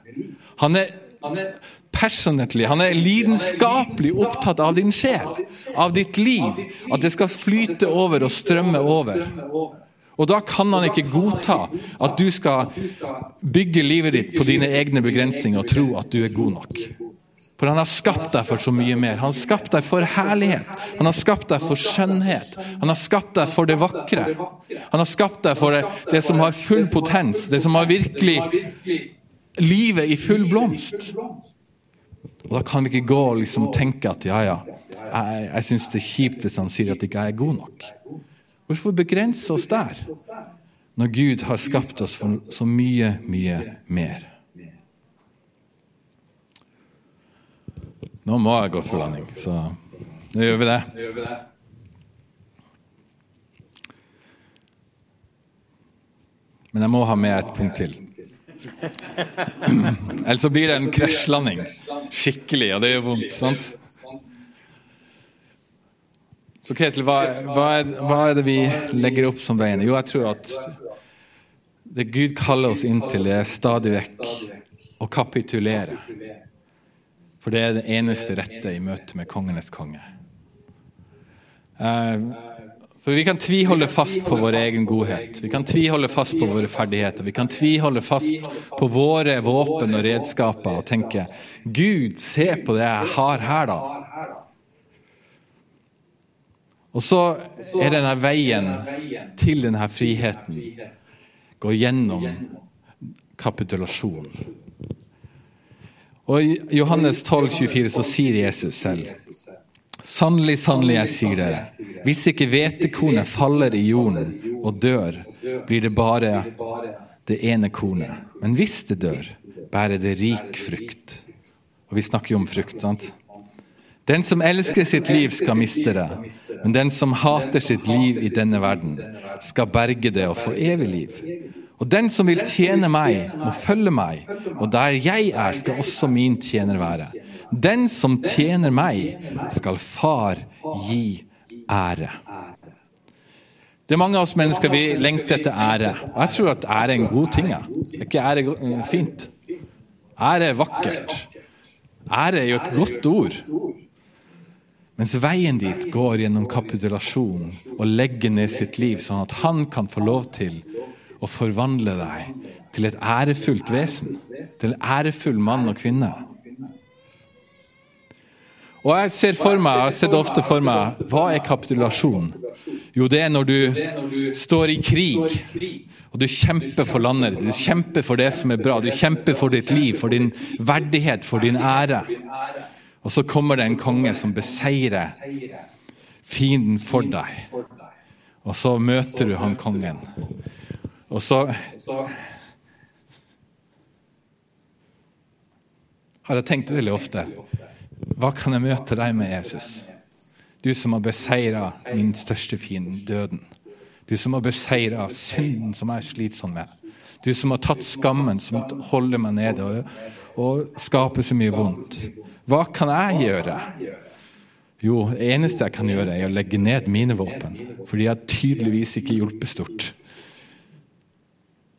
Han er passionately, han er lidenskapelig opptatt av din sjel, av ditt liv. At det skal flyte over og strømme over. Og da kan han ikke godta at du skal bygge livet ditt på dine egne begrensninger og tro at du er god nok. For han har skapt deg for så mye mer. Han har skapt deg for herlighet. Han har skapt deg for skjønnhet. Han har skapt deg for det vakre. Han har skapt deg for det, som har full potens, det som har virkelig livet i full blomst. Og Da kan vi ikke gå og liksom tenke at ja, ja, jeg, jeg syns det er kjipt hvis han sier at jeg ikke er god nok. Hvorfor begrense oss der, når Gud har skapt oss for så mye, mye mer? Nå må jeg gå for landing, så nå gjør vi det. Men jeg må ha med et punkt til. Ellers så blir det en krasjlanding. Skikkelig, og det gjør vondt. sant? Så Ketil, hva, hva, er, hva, er, det vi legger opp som veien? Jo, jeg tror at det Gud kaller oss inn til, er stadig vekk å kapitulere. For det er det eneste rette i møte med kongenes konge. Eh, for vi kan tviholde fast på vår egen godhet. Vi kan tviholde fast på våre ferdigheter. Vi kan tviholde fast på våre våpen og redskaper og tenke Gud, se på det jeg har her, da. Og så er denne veien til denne friheten gå gjennom kapitulasjon. Og I Johannes 12, 24 så sier Jesus selv Sannelig, sannelig, jeg sier dere, hvis ikke hvetekornet faller i jorden og dør, blir det bare det ene kornet. Men hvis det dør, bærer det rik frukt. Og vi snakker jo om frukt, sant? Den som elsker sitt liv, skal miste det. Men den som hater sitt liv i denne verden, skal berge det og få evig liv. Og den som vil tjene meg, må følge meg, og der jeg er, skal også min tjener være. Den som tjener meg, skal Far gi ære. Det er mange av oss mennesker vi lengter etter ære. Og jeg tror at ære er en god ting. Er ikke ære fint? Ære er vakkert. Ære er jo et godt ord. Mens veien dit går gjennom kapitulasjon og legge ned sitt liv, sånn at han kan få lov til og forvandle deg til et ærefullt vesen. Til en ærefull mann og kvinne. Og jeg ser for meg, jeg har sett ofte for meg Hva er kapitulasjon? Jo, det er når du står i krig, og du kjemper for landet ditt. Du kjemper for det som er bra. Du kjemper for ditt liv, for din verdighet, for din ære. Og så kommer det en konge som beseirer fienden for deg. Og så møter du han kongen. Og så har jeg tenkt veldig ofte Hva kan jeg møte deg med, Jesus? Du som har beseira min største fiende, døden. Du som har beseira synden som jeg er slitsom med. Du som har tatt skammen som holder meg nede og, og skaper så mye vondt. Hva kan jeg gjøre? Jo, det eneste jeg kan gjøre, er å legge ned mine våpen. Fordi jeg tydeligvis ikke hjulpet stort.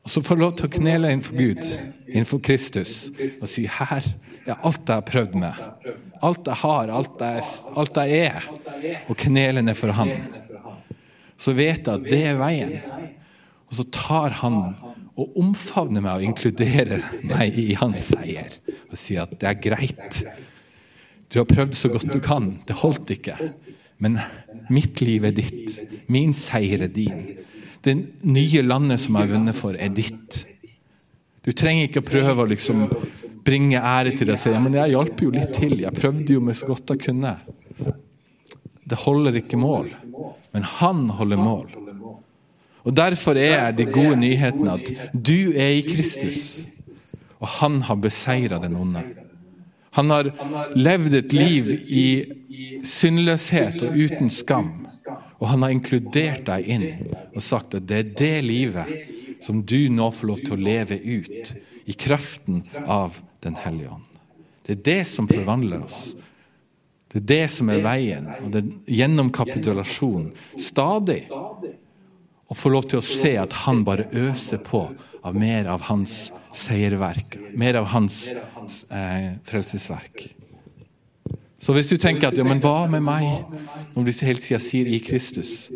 Og så få lov til å knele innenfor Gud, innenfor Kristus, og si her er alt jeg har prøvd med. Alt jeg har, alt jeg, alt jeg er. Og knele ned for Han. Så vet jeg at det er veien. Og så tar Han og omfavner meg og inkluderer meg i hans seier. Og sier at det er greit. Du har prøvd så godt du kan. Det holdt ikke. Men mitt liv er ditt. Min seier er din. Det nye landet som jeg har vunnet for, er ditt. Du trenger ikke å prøve å liksom bringe ære til deg og si men jeg hjalp jo litt til. Jeg prøvde jo med så godt jeg kunne. Det holder ikke mål. Men han holder mål. Og Derfor er de gode nyhetene at du er i Kristus, og han har beseira den onde. Han har levd et liv i syndløshet og uten skam. Og han har inkludert deg inn og sagt at det er det livet som du nå får lov til å leve ut i kraften av Den hellige ånd. Det er det som forvandler oss. Det er det som er veien. og det er Gjennom kapitulasjon stadig å få lov til å se at han bare øser på av mer av hans seierverk. Mer av hans eh, frelsesverk. Så hvis du tenker at ja, men hva med meg, når vi hele tida sier 'i Kristus',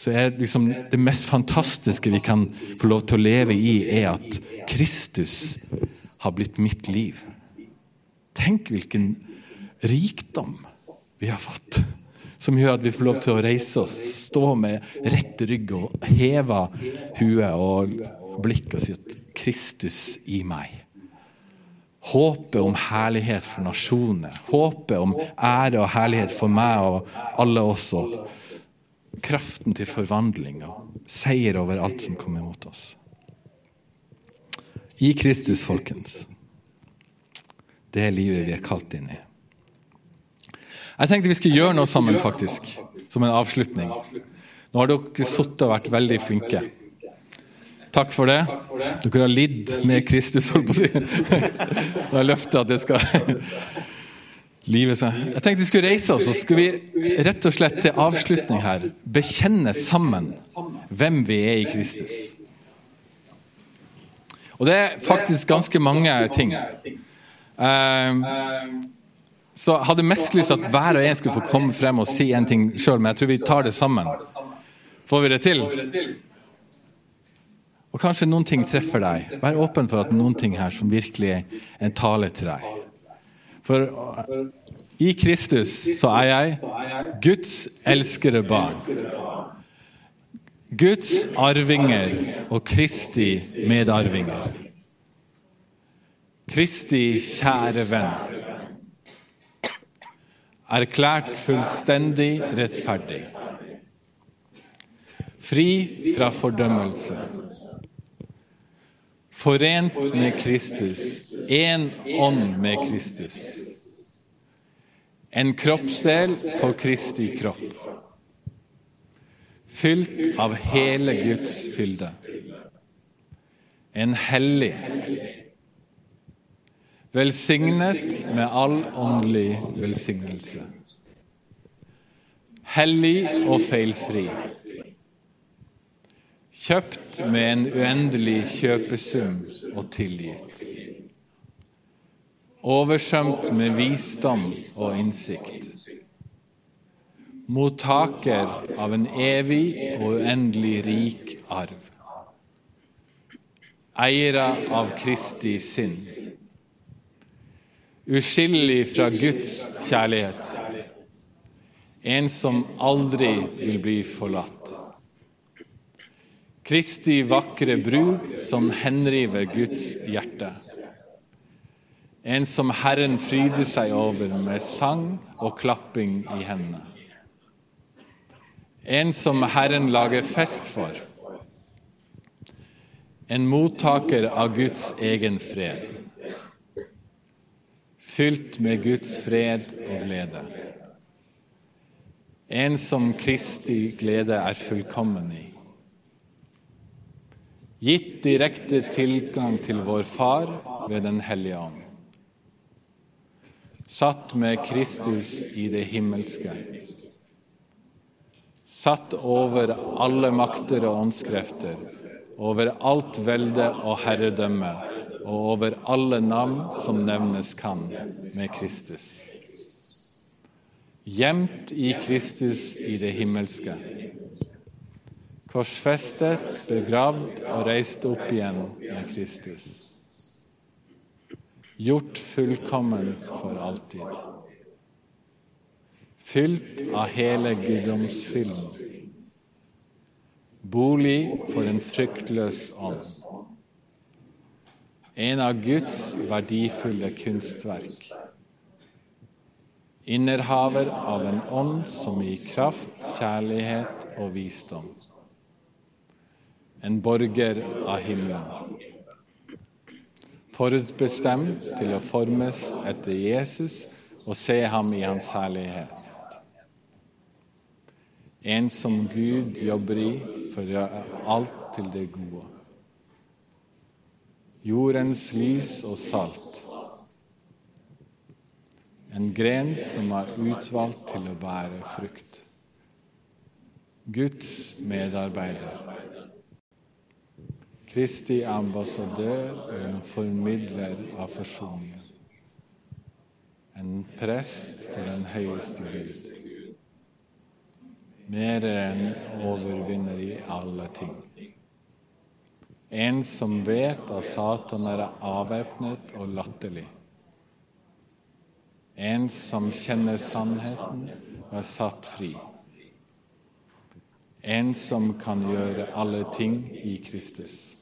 så er liksom det mest fantastiske vi kan få lov til å leve i, er at Kristus har blitt mitt liv. Tenk hvilken rikdom vi har fått, som gjør at vi får lov til å reise oss, stå med rett rygg og heve huet og blikket og si at Kristus i meg. Håpet om herlighet for nasjonene. Håpet om ære og herlighet for meg og alle også. Kraften til forvandling og seier over alt som kommer mot oss. I Kristus, folkens. Det er livet vi er kalt inn i. Jeg tenkte vi skulle gjøre noe sammen, faktisk. Som en avslutning. Nå har dere sittet og vært veldig flinke. Takk for det. Dere har lidd med Kristus, holdt på å si. Jeg løfter at det skal live seg. Jeg tenkte vi skulle reise oss, og skulle vi rett og slett til avslutning her bekjenne sammen hvem vi er i Kristus. Og det er faktisk ganske mange ting. Um, så jeg hadde mest lyst til at hver og en skulle få komme frem og si en ting sjøl, men jeg tror vi tar det sammen. Får vi det til? Og kanskje noen ting treffer deg. Vær åpen for at noen ting her som virkelig er en tale til deg. For i Kristus så er jeg Guds elskede barn. Guds arvinger og Kristi medarvinger. Kristi kjære venn. Erklært fullstendig rettferdig. Fri fra fordømmelse Forent med Kristus, én ånd med Kristus. En kroppsdel på Kristi kropp. Fylt av hele Guds fylde. En hellig. Velsignet med all åndelig velsignelse. Hellig og feilfri kjøpt med en uendelig kjøpesum og tilgitt. Oversømt med visdom og innsikt. Mottaker av en evig og uendelig rik arv. Eiere av Kristi sinn. Uskyldig fra Guds kjærlighet. En som aldri vil bli forlatt. Kristi vakre brud som henriver Guds hjerte. En som Herren fryder seg over med sang og klapping i hendene. En som Herren lager fest for. En mottaker av Guds egen fred. Fylt med Guds fred og glede. En som Kristi glede er fullkommen i gitt direkte tilgang til vår Far ved Den hellige ånd. Satt med Kristus i det himmelske. Satt over alle makter og åndskrefter, over alt velde og herredømme, og over alle navn som nevnes kan, med Kristus. Gjemt i Kristus i det himmelske korsfestet, begravd og reist opp igjen med Kristus. Gjort fullkommen for alltid. Fylt av hele guddomsfylden. bolig for en fryktløs ånd. En av Guds verdifulle kunstverk. Innerhaver av en ånd som gir kraft, kjærlighet og visdom. En borger av himmelen. Forutbestemt til å formes etter Jesus og se ham i hans herlighet. En som Gud jobber i for å gjøre alt til det gode. Jordens lys og salt. En gren som er utvalgt til å bære frukt. Guds medarbeider. Kristi ambassadør og en formidler av forsoningen. En prest for den høyeste Gud. Mer enn overvinner i alle ting. En som vet at Satan er avvæpnet og latterlig. En som kjenner sannheten og er satt fri. En som kan gjøre alle ting i Kristus.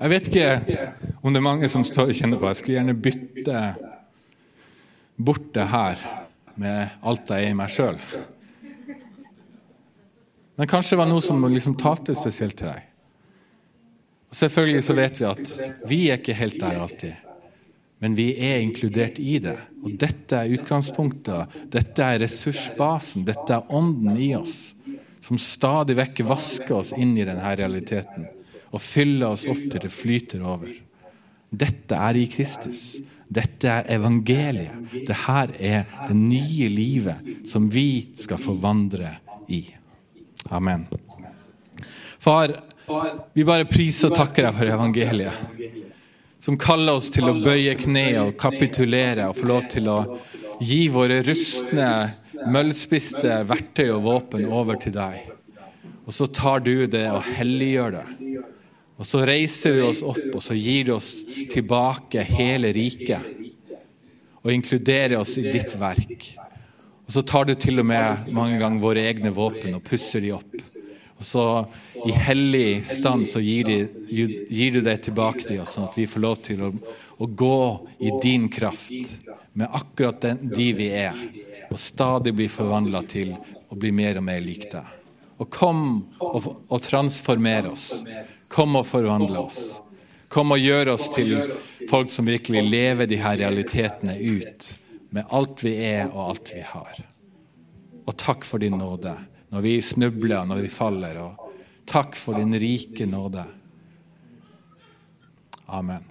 Jeg vet ikke om det er mange som står og kjenner på Jeg skulle gjerne bytte bort det her med alt jeg er i meg sjøl. Men kanskje det var noe som liksom talte spesielt til deg. Og Selvfølgelig så vet vi at vi er ikke helt der alltid, men vi er inkludert i det. Og dette er utgangspunktet, dette er ressursbasen, dette er ånden i oss, som stadig vekk vasker oss inn i denne realiteten og fylle oss opp til det flyter over. Dette er i Kristus. Dette er evangeliet. Dette er det nye livet som vi skal få vandre i. Amen. Far, vi bare priser og takker deg for evangeliet, som kaller oss til å bøye kne og kapitulere og få lov til å gi våre rustne, møllspiste verktøy og våpen over til deg. Og så tar du det og helliggjør det. Og så reiser du oss opp, og så gir du oss tilbake hele riket. Og inkluderer oss i ditt verk. Og så tar du til og med mange ganger våre egne våpen og pusser de opp. Og så i hellig stand så gir, de, gir du det tilbake til oss, sånn at vi får lov til å, å gå i din kraft med akkurat den, de vi er, og stadig bli forvandla til å bli mer og mer lik deg. Og kom og, og transformer oss. Kom og forvandle oss. Kom og gjør oss til folk som virkelig lever de her realitetene ut med alt vi er og alt vi har. Og takk for din nåde når vi snubler, når vi faller. Og takk for din rike nåde. Amen.